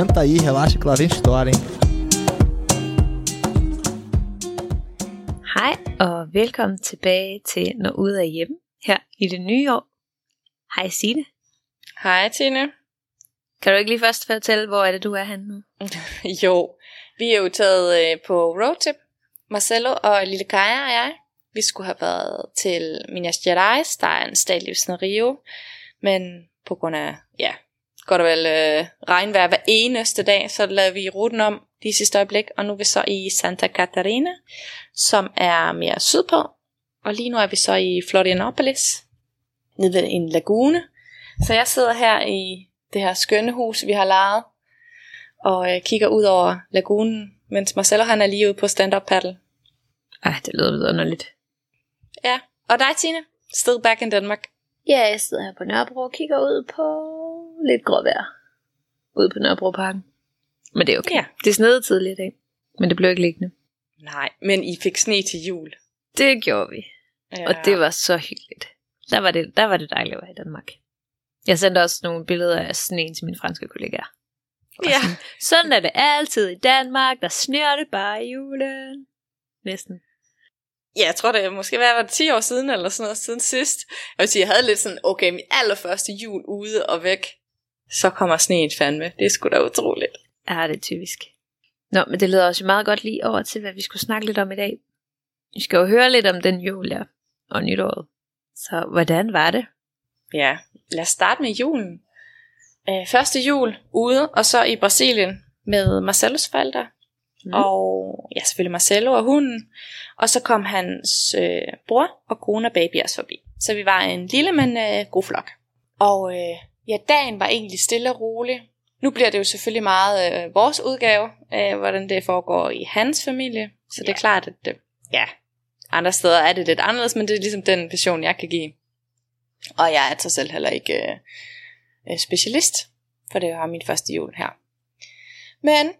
Senta aí, relaxa que lá vem história, hein? Hej og velkommen tilbage til Når Ud af Hjemme her i det nye år. Hej Signe. Hej Tine. Kan du ikke lige først fortælle, hvor er det du er henne nu? Jo, vi er jo taget øh, på roadtrip. Marcelo og Lille Kaja og jeg. Vi skulle have været til Minas Gerais, der er en stat i Rio. Men på grund af, ja, godt og vel øh, regnvejr hver eneste dag, så lavede vi ruten om de sidste øjeblik, og nu er vi så i Santa Catarina, som er mere sydpå, og lige nu er vi så i Florianopolis, nede ved en lagune. Så jeg sidder her i det her skønne hus, vi har lejet, og øh, kigger ud over lagunen, mens Marcelo han er lige ude på stand-up paddle. Ej, det lyder vidunderligt. Ja, og dig Tine? Still back in Denmark. Ja, jeg sidder her på Nørrebro og kigger ud på lidt gråvejr. Ude på Nørrebroparken. Men det er okay. Ja. Det snede tidligt i dag. Men det blev ikke liggende. Nej, men I fik sne til jul. Det gjorde vi. Ja. Og det var så hyggeligt. Der var det, der var det dejligt at være i Danmark. Jeg sendte også nogle billeder af sneen til mine franske kollegaer. Ja. Sådan, sådan er det altid i Danmark. Der snør det bare i julen. Næsten. Ja, jeg tror det er måske hvad var det 10 år siden, eller sådan noget siden sidst. Jeg vil sige, jeg havde lidt sådan, okay, min allerførste jul ude og væk. Så kommer sneen fandme. Det er sgu da utroligt. Ja, det er typisk. Nå, men det leder også meget godt lige over til, hvad vi skulle snakke lidt om i dag. Vi skal jo høre lidt om den jul, ja, og nytåret. Så hvordan var det? Ja, lad os starte med julen. Øh, første jul ude, og så i Brasilien med Marcellos forældre. Mm. Og ja, selvfølgelig Marcello og hunden. Og så kom hans øh, bror og kone og baby også forbi. Så vi var en lille, men øh, god flok. Og øh, ja, dagen var egentlig stille og rolig. Nu bliver det jo selvfølgelig meget øh, vores udgave af, hvordan det foregår i hans familie. Så det er Ja. klart, at det, ja, andre steder er det lidt anderledes, men det er ligesom den version, jeg kan give. Og jeg er til selv heller ikke øh, øh, specialist, for det var min første jul her. Men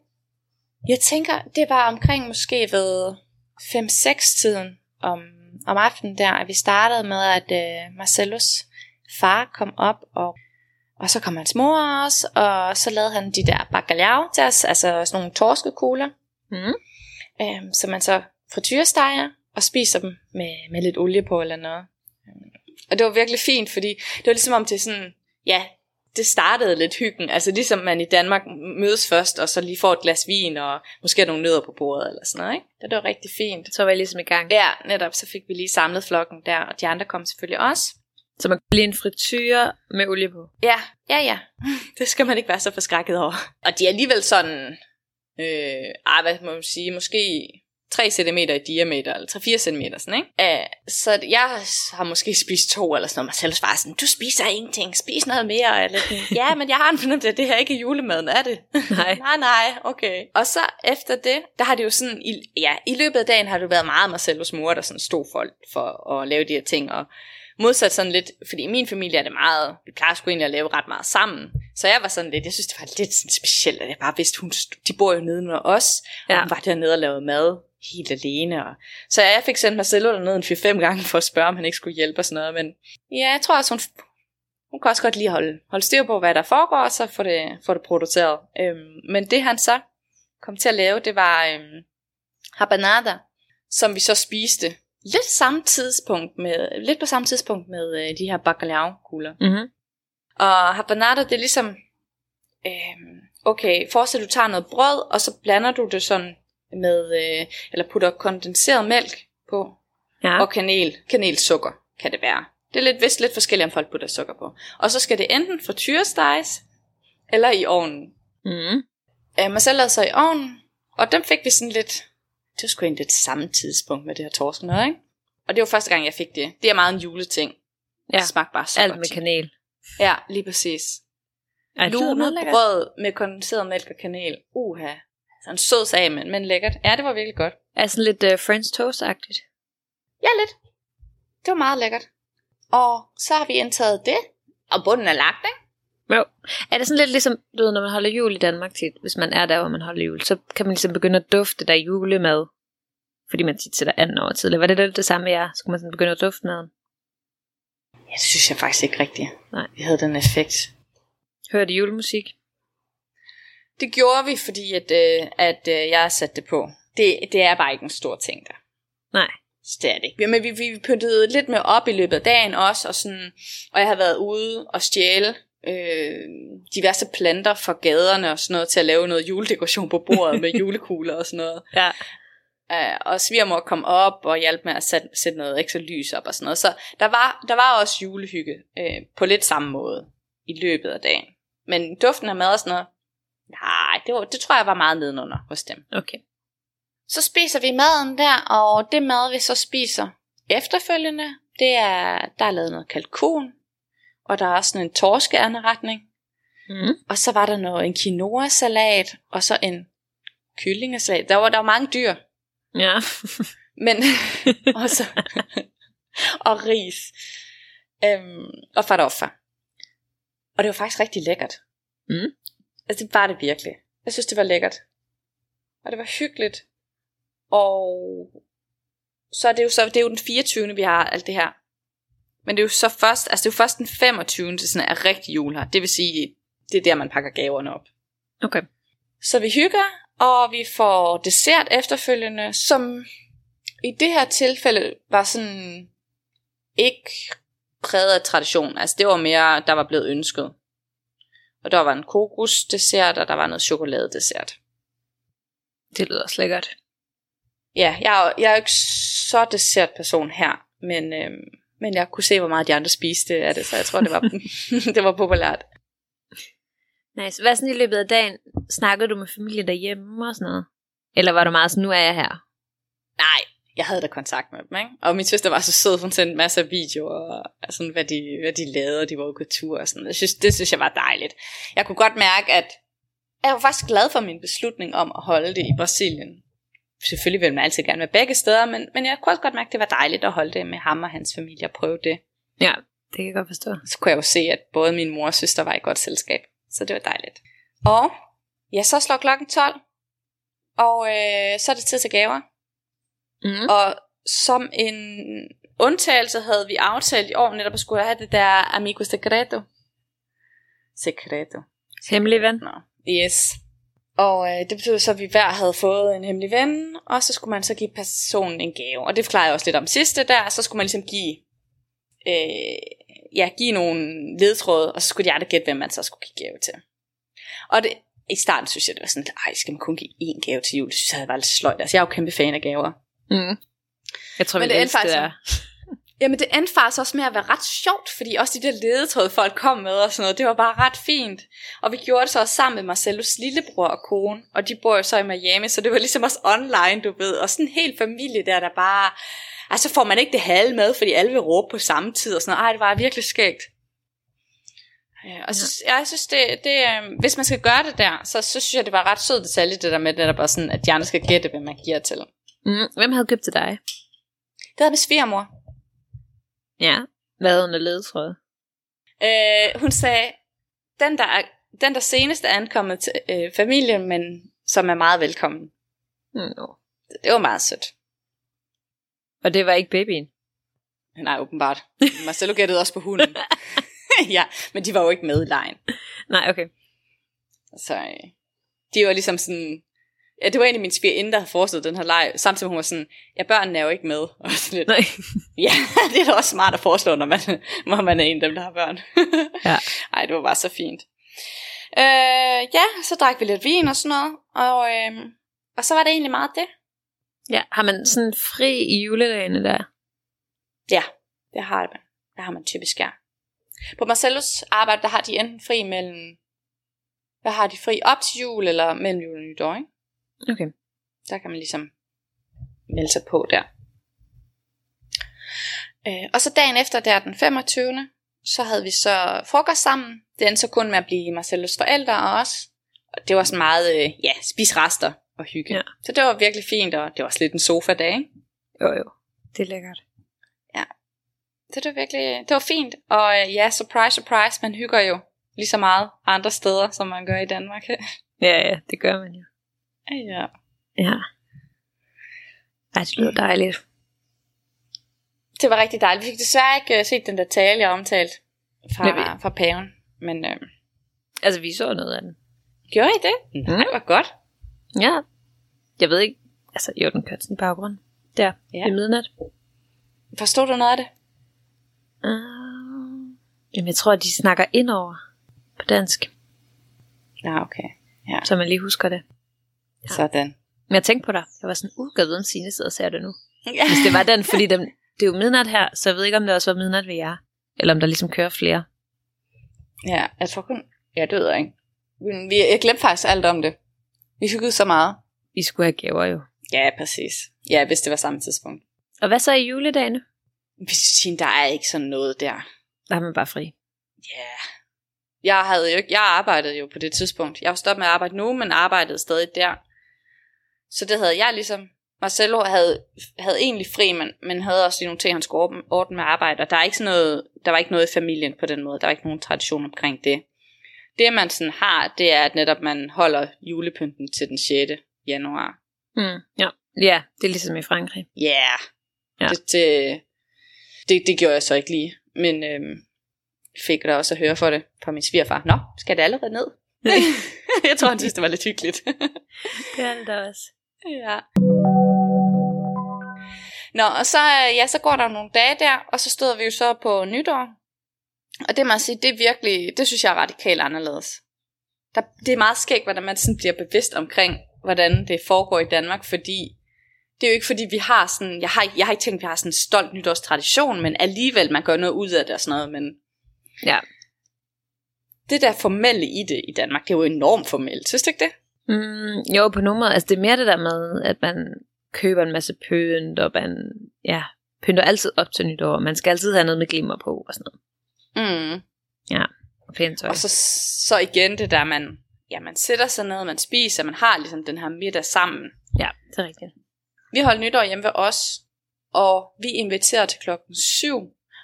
jeg tænker, det var omkring måske ved 5-6 tiden om, om aftenen der, at vi startede med, at øh, Marcellus far kom op, og, og så kom hans mor også, og så lavede han de der bacalhau til os, altså sådan nogle torskekugler, Mm. øh, som man så frityresteger og spiser dem med, med lidt olie på eller noget. Øhm, Og det var virkelig fint, fordi det var ligesom om til sådan, ja, det startede lidt hyggen. Altså ligesom man i Danmark mødes først, og så lige får et glas vin, og måske nogle nødder på bordet eller sådan noget, ikke? Det var rigtig fint. Så var jeg ligesom i gang. Ja, netop, så fik vi lige samlet flokken der, og de andre kom selvfølgelig også. Så man blive en frityre med olie på. Ja, ja, ja. Det skal man ikke være så forskrækket over. Og de er alligevel sådan, øh, ah, hvad må man sige, måske 3 cm i diameter, eller 3-4 cm, sådan, ikke? Uh, så jeg har måske spist to, eller sådan noget. Marcellus var sådan, du spiser ingenting, spis noget mere. Eller ja, men jeg har en fornemmelse, at det her ikke er julemaden, er det? Nej. nej, nej, okay. Og så efter det, der har det jo sådan, i, ja, i løbet af dagen har jo været meget Marcellus mor, der sådan stod for, for at lave de her ting, og modsat sådan lidt, fordi i min familie er det meget, vi plejer sgu egentlig at lave ret meget sammen, så jeg var sådan lidt, jeg synes det var lidt sådan specielt, at jeg bare vidste, hun, de bor jo nede med os, og Ja. hun var dernede og lavede mad helt alene, og så jeg fik sendt Marcello dernede en 4-5 gange for at spørge, om han ikke skulle hjælpe og sådan noget, men ja, jeg tror også, hun, hun kan også godt lige holde, holde styr på, hvad der foregår, og så få det, få det produceret. Øhm, men det han så kom til at lave, det var øhm, habanada, som vi så spiste lidt samme tidspunkt med, lidt på samme tidspunkt med øh, de her bacalhau-kugler. Mm-hmm. Og habanada, det er ligesom, øhm, okay, forestil du tager noget brød, og så blander du det sådan med, øh, eller putter kondenseret mælk på, Ja. og kanel, kanelsukker kan det være. Det er lidt, vist lidt forskelligt, om folk putter sukker på. Og så skal det enten frityresteges, eller i ovnen. Mm. Øh, Marcel lavede så i ovnen, og dem fik vi sådan lidt, det var sgu egentlig det samme tidspunkt med det her torsk noget, ikke? Og det var første gang, jeg fik det. Det er meget en juleting. Ja. Det smagte bare så Alt godt. med kanel. Ja, lige præcis. Lunet brød med kondenseret mælk og kanel. Uha. Sådan sød sag, men, men lækkert. Ja, det var virkelig godt. Er sådan lidt uh, French toast-agtigt. Ja, lidt. Det var meget lækkert. Og så har vi indtaget det. Og bunden er lagt, ikke? Jo. Er det sådan lidt ligesom, du ved, når man holder jul i Danmark tit, hvis man er der, hvor man holder jul, så kan man ligesom begynde at dufte der julemad, fordi man tit sætter anden over tidligere. Var det lidt det samme med jer? Skulle man sådan begynde at dufte maden? Ja, det synes jeg faktisk ikke rigtigt. Nej. Vi havde den effekt. Hører det julemusik? Det gjorde vi, fordi at, øh, at øh, jeg satte det på. Det, det er bare ikke en stor ting der. Nej. Så det er det ikke. Men vi, vi pyntede lidt mere op i løbet af dagen også, og, sådan, og jeg har været ude og stjæle øh, diverse planter fra gaderne og sådan noget, til at lave noget juledekoration på bordet med julekugler og sådan noget. Ja. Uh, og svigermor kom op og hjalp med at sætte, sætte noget ekstra lys op og sådan noget. Så der var, der var også julehygge uh, på lidt samme måde i løbet af dagen. Men duften af mad og sådan noget, nej, det, var, det tror jeg var meget nedenunder hos dem. Okay. Så spiser vi maden der, og det mad vi så spiser efterfølgende, det er, der er lavet noget kalkun, og der er også sådan en torskeanretning, Mm. og så var der noget, en quinoa-salat, og så en kyllingesalat. Der var, der var mange dyr, Ja. men også og ris. Øhm, og faroffa. Og det var faktisk rigtig lækkert. Mm. Altså det var det virkelig. Jeg synes det var lækkert. Og det var hyggeligt. Og så er det jo så det er jo den 24. vi har alt det her. Men det er jo så først, altså det er jo først den 25. det sådan er rigtig jul her. Det vil sige, det er der man pakker gaverne op. Okay. Så vi hygger, og vi får dessert efterfølgende, som i det her tilfælde var sådan ikke præget af tradition. Altså det var mere, der var blevet ønsket. Og der var en kokosdessert, og der var noget chokoladedessert. Det lyder også lækkert. Ja, jeg er, jeg er jo ikke så dessertperson her, men, øhm, men jeg kunne se, hvor meget de andre spiste af det, så jeg tror, det var, det var populært. Nice. Hvad sådan i løbet af dagen? Snakkede du med familie derhjemme og sådan noget? Eller var du meget sådan, nu er jeg her? Nej, jeg havde da kontakt med dem, ikke? Og min søster var så sød, hun sendte masser af videoer, og sådan, hvad, de, hvad de lavede, og de var ude på tur og sådan. Jeg synes, det synes jeg var dejligt. Jeg kunne godt mærke, at jeg var faktisk glad for min beslutning om at holde det i Brasilien. Selvfølgelig vil man altid gerne være begge steder, men, men jeg kunne også godt mærke, at det var dejligt at holde det med ham og hans familie og prøve det. Ja, det kan jeg godt forstå. Så kunne jeg jo se, at både min mor og søster var i godt selskab. Så det var dejligt. Og ja, så slår klokken 12, og øh, så er det tid til gaver. Mm. Og som en undtagelse havde vi aftalt i år netop at skulle have det der amigo secreto. Secreto. Hemmelig ven. Nå, yes. Og øh, det betød så, at vi hver havde fået en hemmelig ven, og så skulle man så give personen en gave. Og det forklarede jeg også lidt om sidste der, så skulle man ligesom give, øh, ja, give nogle ledtråde, og så skulle de andre gætte, hvem man så skulle give gave til. Og det, i starten synes jeg, det var sådan, ej, skal man kun give én gave til jul? Det synes jeg, det var lidt sløjt. Altså, jeg er jo kæmpe fan af gaver. Mm. Jeg tror, Men det det endte faktisk der. Jamen det endte faktisk også med at være ret sjovt, fordi også de der ledetråd, folk kom med og sådan noget, det var bare ret fint. Og vi gjorde det så også sammen med Marcellos lillebror og kone, og de bor jo så i Miami, så det var ligesom også online, du ved, og sådan en hel familie der, der bare, altså får man ikke det halve med, fordi alle vil råbe på samme tid og sådan noget. Ej, det var virkelig skægt. Ja, og så, ja. jeg synes, det, det, øh, hvis man skal gøre det der, så, så synes jeg, det var ret sød detalje, det der med, der bare sådan, at de andre skal gætte, hvem man giver til. Mm. Hvem havde købt til dig? Det havde med svigermor. Ja. Hvad af ledetråd? Øh, hun sagde, den der, er, den der senest er ankommet til øh, familien, men som er meget velkommen. Mm. no. Det var meget sødt. Og det var ikke babyen? Nej, åbenbart. Marcelo gættede også på hunden. ja, men de var jo ikke med i lejen. Nej, okay. Så øh, de var ligesom sådan... Ja, det var egentlig min svigerinde, der havde foreslået den her leg, samtidig med hun var sådan, ja, børnene er jo ikke med. Og sådan lidt, Nej. ja, det er da også smart at foreslå, når man, når man er en af dem, der har børn. Ja. Ej, det var bare så fint. Øh, ja, så drak vi lidt vin og sådan noget, og, øh, og så var det egentlig meget det. Ja, har man sådan fri i juledagene der? Ja, det har man. Det har man typisk, ja. På Marcellos arbejde, der har de enten fri mellem, hvad har de fri op til jul, eller mellem jul og nytår, ikke? Okay. Der kan man ligesom melde sig på der. Øh, og så dagen efter, der den 25. Så havde vi så frokost sammen. Det endte så kun med at blive Marcellos forældre og os. Og det var sådan meget, øh, ja, spis rester og hygge. Ja. Så det var virkelig fint, og det var også lidt en sofa-dag, ikke? Jo, jo. Det er lækkert. Så det var virkelig, det var fint. Og øh, ja, surprise, surprise, man hygger jo lige så meget andre steder, som man gør i Danmark. Ja, ja, det gør man jo. Ja. Ja. Ej, det lyder dejligt. Det var rigtig dejligt. Vi fik desværre ikke uh, set den der tale, jeg omtalte fra, fra paven. Men øh, Altså, vi så noget af den. Gjorde I det? Nej, hvor godt. Ja. Jeg ved ikke, altså jo, den kørte sådan i baggrunden. Der, Ja. ja. i midnat. Forstod du noget af det? Uh, jamen, jeg tror, at de snakker indover på dansk, Ja, okay. så man lige husker det. Ja. Sådan. Men jeg tænkte på dig. Jeg var sådan, uh, jeg ved, om Signe sidder og ser det nu. Ja. Hvis det var den, fordi dem, det er jo midnat her, så jeg ved ikke, om det også var midnat ved jer. Eller om der ligesom kører flere. ja, jeg tror kun... Ja, det ved jeg ikke. Men vi, jeg glemte faktisk alt om det. Vi fik ud så meget. I skulle have gaver jo. Ja, præcis. Ja, hvis det var samme tidspunkt. Og hvad så i juledagene? Sige, der er ikke sådan noget der. Der er man bare fri. Ja. Yeah. Jeg havde jo ikke, jeg arbejdede jo på det tidspunkt. Jeg var stoppet med at arbejde nu, men arbejdede stadig der. Så det havde jeg ligesom. Marcelo havde, havde egentlig fri, men, men havde også lige nogle ting, han skulle ordne- med arbejde. Og der, er ikke sådan noget, der var ikke noget i familien på den måde. Der var ikke nogen tradition omkring det. Det man sådan har, det er, at netop man holder julepynten til den 6. januar. Mm, ja. ja, det er ligesom i Frankrig. Yeah. Ja. Det, det, det, det gjorde jeg så ikke lige. Men øhm, fik da også at høre for det fra min svigerfar. Nå, skal det allerede ned? jeg tror, han synes, det var lidt hyggeligt. Det er det da også. Ja. Nå, og så, øh, ja, så går der nogle dage der, og så stod vi jo så på nytår. Og det må jeg sige, det er virkelig, det synes jeg er radikalt anderledes. Der, det er meget skægt, hvordan man sådan bliver bevidst omkring, hvordan det foregår i Danmark, fordi det er jo ikke fordi, vi har sådan, jeg har, jeg har ikke tænkt, at vi har sådan en stolt nytårstradition, men alligevel, man gør noget ud af det og sådan noget, men Ja. det der formelle i det i Danmark, det er jo enormt formelt, synes du ikke det? Mm, jo, på måder. Altså, det er mere det der med, at man køber en masse pynt, og man ja, pynter altid op til nytår. Man skal altid have noget med glimmer på og sådan noget. Mm. Og pænt tøj. Og så, så igen det der, man, ja, man sætter sig ned, man spiser, man har ligesom den her middag sammen. Ja, det er rigtigt. Vi holdt nytår hjemme ved os, og vi inviterer til klokken 7,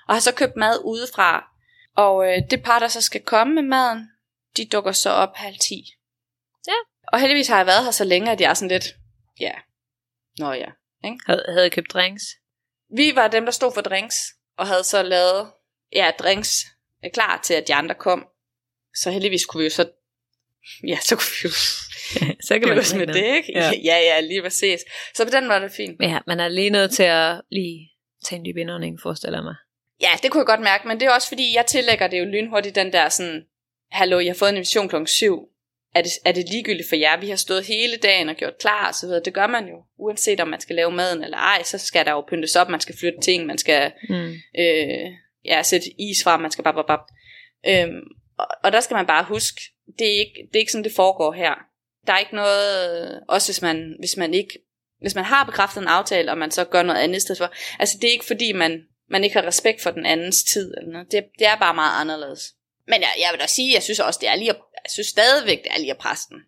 og har så købt mad udefra. Og øh, det par, der så skal komme med maden, de dukker så op halv 10. Ja. Og heldigvis har jeg været her så længe, at jeg er sådan lidt, ja, nå ja. Havde, havde I købt drinks? Vi var dem, der stod for drinks, og havde så lavet ja, drinks øh, klar til, at de andre kom. Så heldigvis kunne vi jo så, ja, så kunne vi jo så kan drikke med noget. det, ikke? Ja. Ja, ja, lige præcis. Så på den måde var det fint. Ja, man er lige nødt til at lige tage en dyb indånding, forestiller mig. Ja, det kunne jeg godt mærke, men det er også fordi, jeg tillægger det jo lynhurtigt den der sådan, hallo, jeg har fået en invitation klokken 7. Er det, er det ligegyldigt for jer? Vi har stået hele dagen og gjort klar og så videre. Det gør man jo. Uanset om man skal lave maden eller ej, så skal der jo pyntes op, man skal flytte ting, man skal Mm. øh, ja, sætte is fra, man skal bare, bare, bare. Øhm, og, og der skal man bare huske, det er, ikke, det er ikke sådan, det foregår her. Der er ikke noget, også hvis man, hvis man ikke, hvis man har bekræftet en aftale, og man så gør noget andet i stedet for. Altså det er ikke fordi, man, man ikke har respekt for den andens tid, eller noget. Det, det er bare meget anderledes. Men jeg, jeg vil da sige, jeg synes også, det er lige at, jeg synes stadigvæk, det er lige den.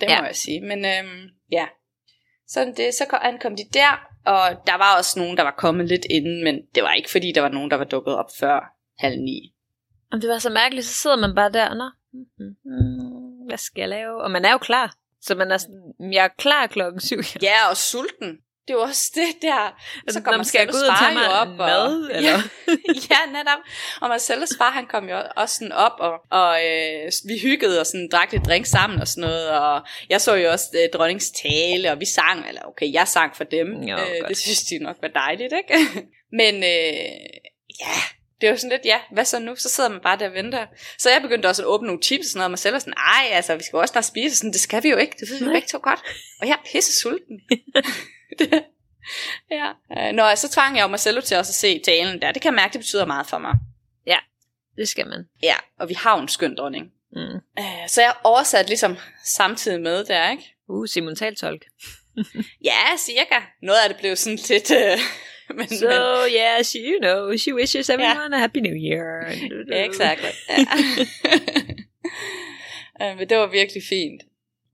Det må Ja. jeg sige. Men øhm, ja, sådan det, så kom- ankom de der, og der var også nogen, der var kommet lidt inden, men det var ikke fordi, der var nogen, der var dukket op før halv ni. Om det var så mærkeligt, så sidder man bare der, nå, mm, mm, hvad skal jeg lave? Og man er jo klar. Så man er sådan, jeg er klar klokken syv. Ja, og sulten. Det er jo også det der. Så kommer skal ud og tage mig jo op en mad, og, eller? Ja, ja, netop. Og Marcellus far, han kom jo også sådan op, og, og øh, vi hyggede og sådan drak lidt drink sammen og sådan noget, og jeg så jo også øh, dronningens tale, og vi sang, eller okay, jeg sang for dem. Jo, øh, godt. det synes de nok var dejligt, ikke? Men øh, ja, det var sådan lidt, ja, hvad så nu? Så sidder man bare der og venter. Så jeg begyndte også at åbne nogle chips og sådan noget, og Marcellus var sådan, ej, altså, vi skal jo også snart spise, sådan, det skal vi jo ikke, det ved vi jo begge to godt. Og jeg er pisse sulten. Ja. Øh, Nå, så tvang jeg jo Marcello til også at se talen der. Det kan jeg mærke, det betyder meget for mig. Det skal man. Ja, og vi har jo en skøn dronning. Mm. Øh, Så jeg oversat ligesom samtidig med der, ikke? Uh, simultaltolk. Ja, cirka. Noget af det blev sådan lidt... Øh, men, So, yeah, she, you know, she wishes everyone a happy new year. men, exactly. Ja. Øh, men det var virkelig fint.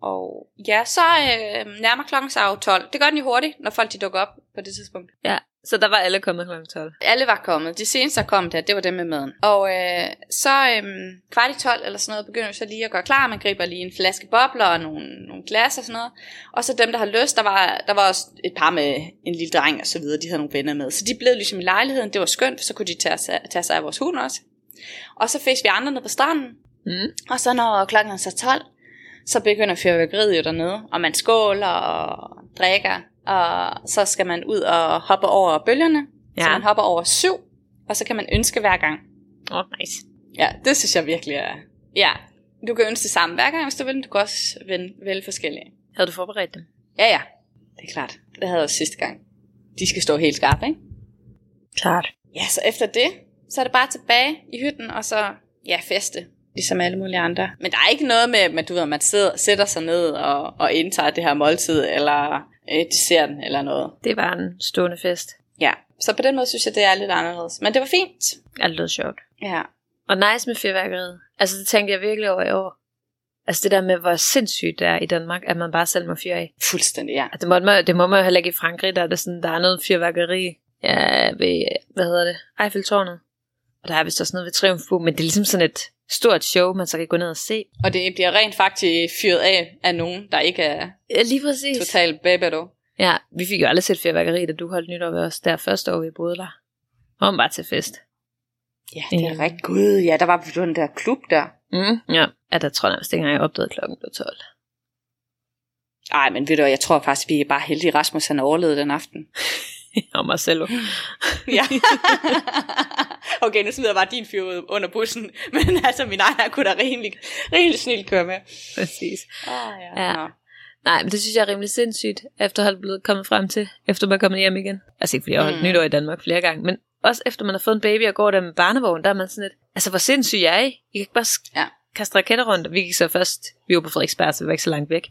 Og ja, så øh, nærmer klokken sig jo 12. Det gør den jo hurtigt, når folk de dukker op på det tidspunkt. Ja, så der var alle kommet kl. 12. Alle var kommet. De seneste, der kom der, det var dem med maden. Og øh, så øh, kvart i 12 eller sådan noget, begynder vi så lige at gøre klar. Man griber lige en flaske bobler og nogle, nogle glas og sådan noget. Og så dem, der har lyst, der var, der var også et par med en lille dreng og så videre. De havde nogle venner med. Så de blev ligesom i lejligheden. Det var skønt, for så kunne de tage, sig- tage sig af vores hund også. Og så fik vi andre ned på stranden. Mm. Og så når klokken er så 12, så begynder fyrværkeriet jo dernede, og man skåler og drikker, og så skal man ud og hoppe over bølgerne, ja. så man hopper over syv, og så kan man ønske hver gang. Åh, oh, nice. Ja, det synes jeg virkelig er... Ja, du kan ønske det samme hver gang, hvis du vil, du kan også vælge, vælge forskellige. Havde du forberedt dem? Ja, ja, det er klart. Det havde jeg også sidste gang. De skal stå helt skarpe, ikke? Klart. Ja, så efter det, så er det bare tilbage i hytten, og så, ja, feste, ligesom alle mulige andre. Men der er ikke noget med, at du ved, man sidder, sætter sig ned og, og indtager det her måltid, eller øh, desserten, eller noget. Det var en stående fest. Ja, så på den måde synes jeg, det er lidt anderledes. Men det var fint. Alt lød sjovt. Ja. Og nice med fyrværkeriet. Altså, det tænkte jeg virkelig over i år. Altså, det der med, hvor sindssygt det er i Danmark, at man bare selv må fyre af. Fuldstændig, ja. Det, må man, det må man jo heller ikke i Frankrig, der er, det sådan, der er noget fyrværkeri ja, ved, hvad hedder det, Eiffeltårnet. Og der er vist også noget ved Triumfbue, men det er ligesom sådan et stort show, man så kan gå ned og se. Og det bliver rent faktisk fyret af af nogen, der ikke er Ja, lige præcis. total babado. Ja, vi fik jo aldrig set fyrværkeri, da du holdt nytår ved os, der første år, vi boede der. Og bare til fest. Ja, det er rigtig gud. Ja, der var den der klub der. Mm, ja. ja, der tror jeg nærmest ikke engang, jeg opdagede klokken blev 12. Ej, men ved du, jeg tror faktisk, vi er bare heldige, Rasmus han overlevede den aften. og Marcelo. Ja. okay, nu smider jeg bare din fyr under bussen. Men altså, min egen kunne da rimelig, rimelig snilt køre med. Præcis. Ah, ja. Ja. Nå. Nej, men det synes jeg er rimelig sindssygt, efter at have blevet kommet frem til, efter man er kommet hjem igen. Altså ikke fordi jeg har holdt Mm. nytår i Danmark flere gange, men også efter man har fået en baby og går der med barnevogn, der er man sådan lidt, altså hvor sindssyg er I? I kan ikke bare sk- Ja. kaste raketter rundt. Og Vi gik så først, vi var på Frederiksberg, så vi var ikke så langt væk.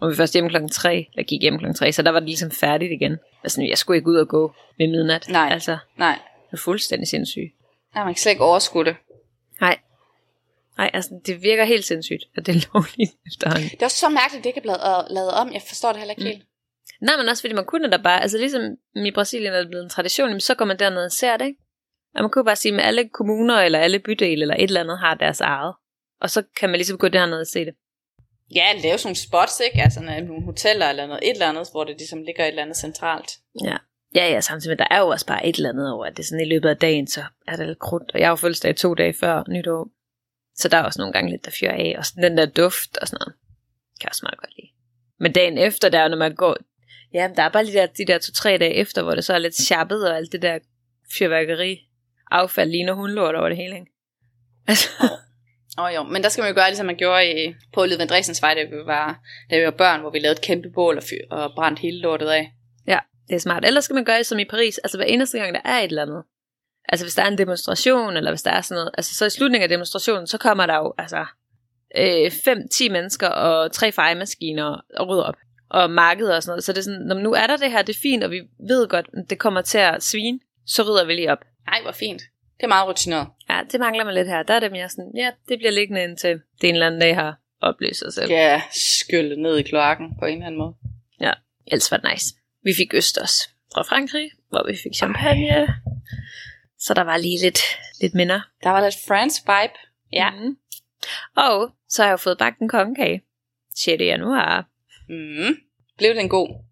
Og vi først hjemme klokken 3, eller gik hjem klokken 3, så der var det ligesom færdigt igen. Altså, jeg skulle ikke ud og gå ved midnat. Nej. Altså, det Nej, var fuldstændig sindssygt. Nej, man kan slet ikke overskue det. Nej. Nej, altså, det virker helt sindssygt, at det er lovligt efterhånden. Det er også så mærkeligt, at det ikke er blevet øh, lavet om. Jeg forstår det heller ikke Mm. helt. Nej, men også fordi man kunne da bare, altså ligesom i Brasilien er det blevet en tradition, så går man derned og ser det, ikke? Og man kunne bare sige, at alle kommuner eller alle bydele eller et eller andet har deres eget. Og så kan man ligesom gå derned og se det. Ja, lave sådan nogle spots, ikke? Altså nogle hoteller eller noget, et eller andet, hvor det ligesom ligger et eller andet centralt. Ja. Ja, ja, samtidig med, der er jo også bare et eller andet over, at det er sådan i løbet af dagen, så er der lidt krudt. Og jeg har jo fødselsdag to dage før nytår. Så der er også nogle gange lidt, der fyrer af. Og sådan den der duft og sådan noget. Kan jeg også meget godt lide. Men dagen efter, der er jo, når man går... Ja, der er bare lige der, de der to-tre dage efter, hvor det så er lidt sjappet, og alt det der fyrværkeri affald ligner hundlort over det hele, ikke? Altså, Åh oh, jo, men der skal man jo gøre, ligesom man gjorde i, på Lidvand Dresens vej, da vi, var, da vi var børn, hvor vi lavede et kæmpe bål og, fyr, og brændte hele lortet af. ja, det er smart. Ellers skal man gøre det som i Paris, altså hver eneste gang, der er et eller andet. Altså hvis der er en demonstration, eller hvis der er sådan noget, altså så i slutningen af demonstrationen, så kommer der jo, altså, øh, fem, ti mennesker og tre fejemaskiner og rydder op. Og markeder og sådan noget. Så det er sådan, når nu er der det her, det er fint, og vi ved godt, at det kommer til at svine, så rydder vi lige op. Ej, hvor fint. Det er meget rutineret. Ja, det mangler man lidt her. Der er det mere sådan, ja, det bliver liggende indtil det en eller anden dag har oplyst sig selv. Ja, skylle ned i kloakken på en eller anden måde. Ellers var det nice. Vi fik østers fra Frankrig, hvor vi fik champagne. Så der var lige lidt, lidt minder. Der var lidt France vibe. Ja. Mm. Og så har jeg jo fået bagt en kongekage. 6. januar. Mm. Blev den god?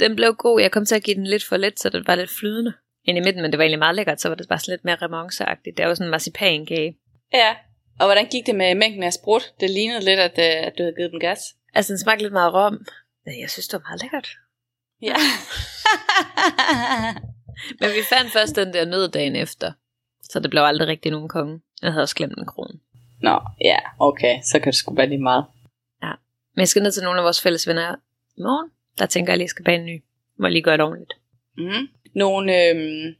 Den blev god. Jeg kom til at give den lidt for let, så det var lidt flydende ind i midten, men det var egentlig meget lækkert, så var det bare sådan lidt mere remonceagtigt. Det var sådan en marcipankage. Ja. Og hvordan gik det med mængden af sprut? Det lignede lidt, at, øh, at du havde givet den gas. Altså, den smagte lidt meget rom. Jeg synes, det var meget lækkert. Ja. Men vi fandt først den der nød dagen efter. Så det blev aldrig rigtig nogen konge. Jeg havde også glemt en krone. Nå, ja, okay. Så kan det sgu være lige meget. Men jeg skal ned til nogle af vores fælles venner i morgen. Der tænker jeg lige, at jeg skal bage en ny. Må lige gøre det ordentligt. Mm. Nogle, øhm,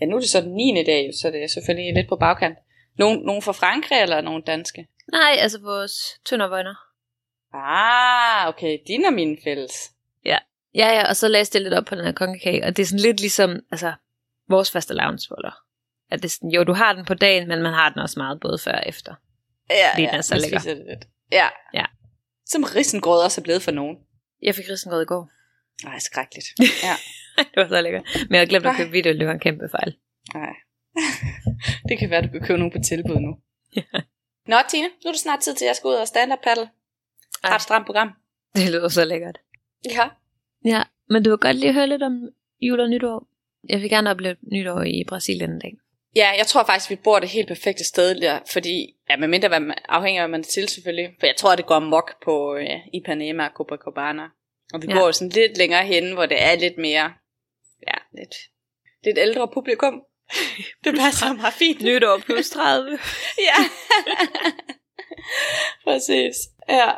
ja nu er det så den 9. dag, så det er selvfølgelig lidt på bagkant. Nogle, nogle fra Frankrig eller nogle danske? Nej, altså vores tøndervøjner. Ah, okay, dine er mine fælles. Ja, ja, og så læste jeg lidt op på den her kongekage, og det er sådan lidt ligesom, altså, vores faste lavnsboller. At det er sådan, jo, du har den på dagen, men man har den også meget både før og efter. Ja, Fordi den er så lækker. det lidt. Ja. Ja. Som risengrød også er blevet for nogen. Jeg fik risengrød i går. Nej, skrækkeligt. Ja, det var så lækkert. Men jeg havde glemt at Ej. købe video, det var en kæmpe fejl. nej. det kan være, at du kan købe nogen på tilbud nu. Nå, Tine, nu er det snart tid til, at jeg skal ud og stand-up paddle. Har et stramt program. Det lyder så lækkert. Ja. Ja, men du vil godt lige høre lidt om jul og nytår. Jeg vil gerne opleve nytår i Brasilien en dag. Ja, jeg tror faktisk, vi bor det helt perfekte sted der, fordi, ja, med mindre hvad man, afhænger af, man er til selvfølgelig, for jeg tror, det går mok på øh, Ipanema og Copacabana. Og vi Ja. ja. går sådan lidt længere hen, hvor det er lidt mere, ja, lidt, lidt ældre publikum. det passer mig fint. Nytår plus 30. ja. Præcis. Ja.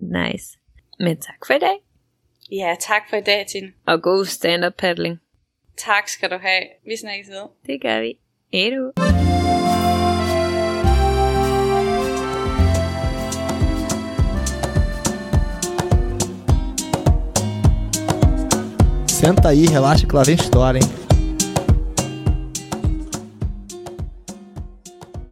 Nice. Men tak for i dag. Ja, tak for i dag, Tine. Og god stand-up paddling. Tak skal du have. Vi snakkes ved. Det gør vi. Edu. Senta aí, relaxa que lá vem história, hein?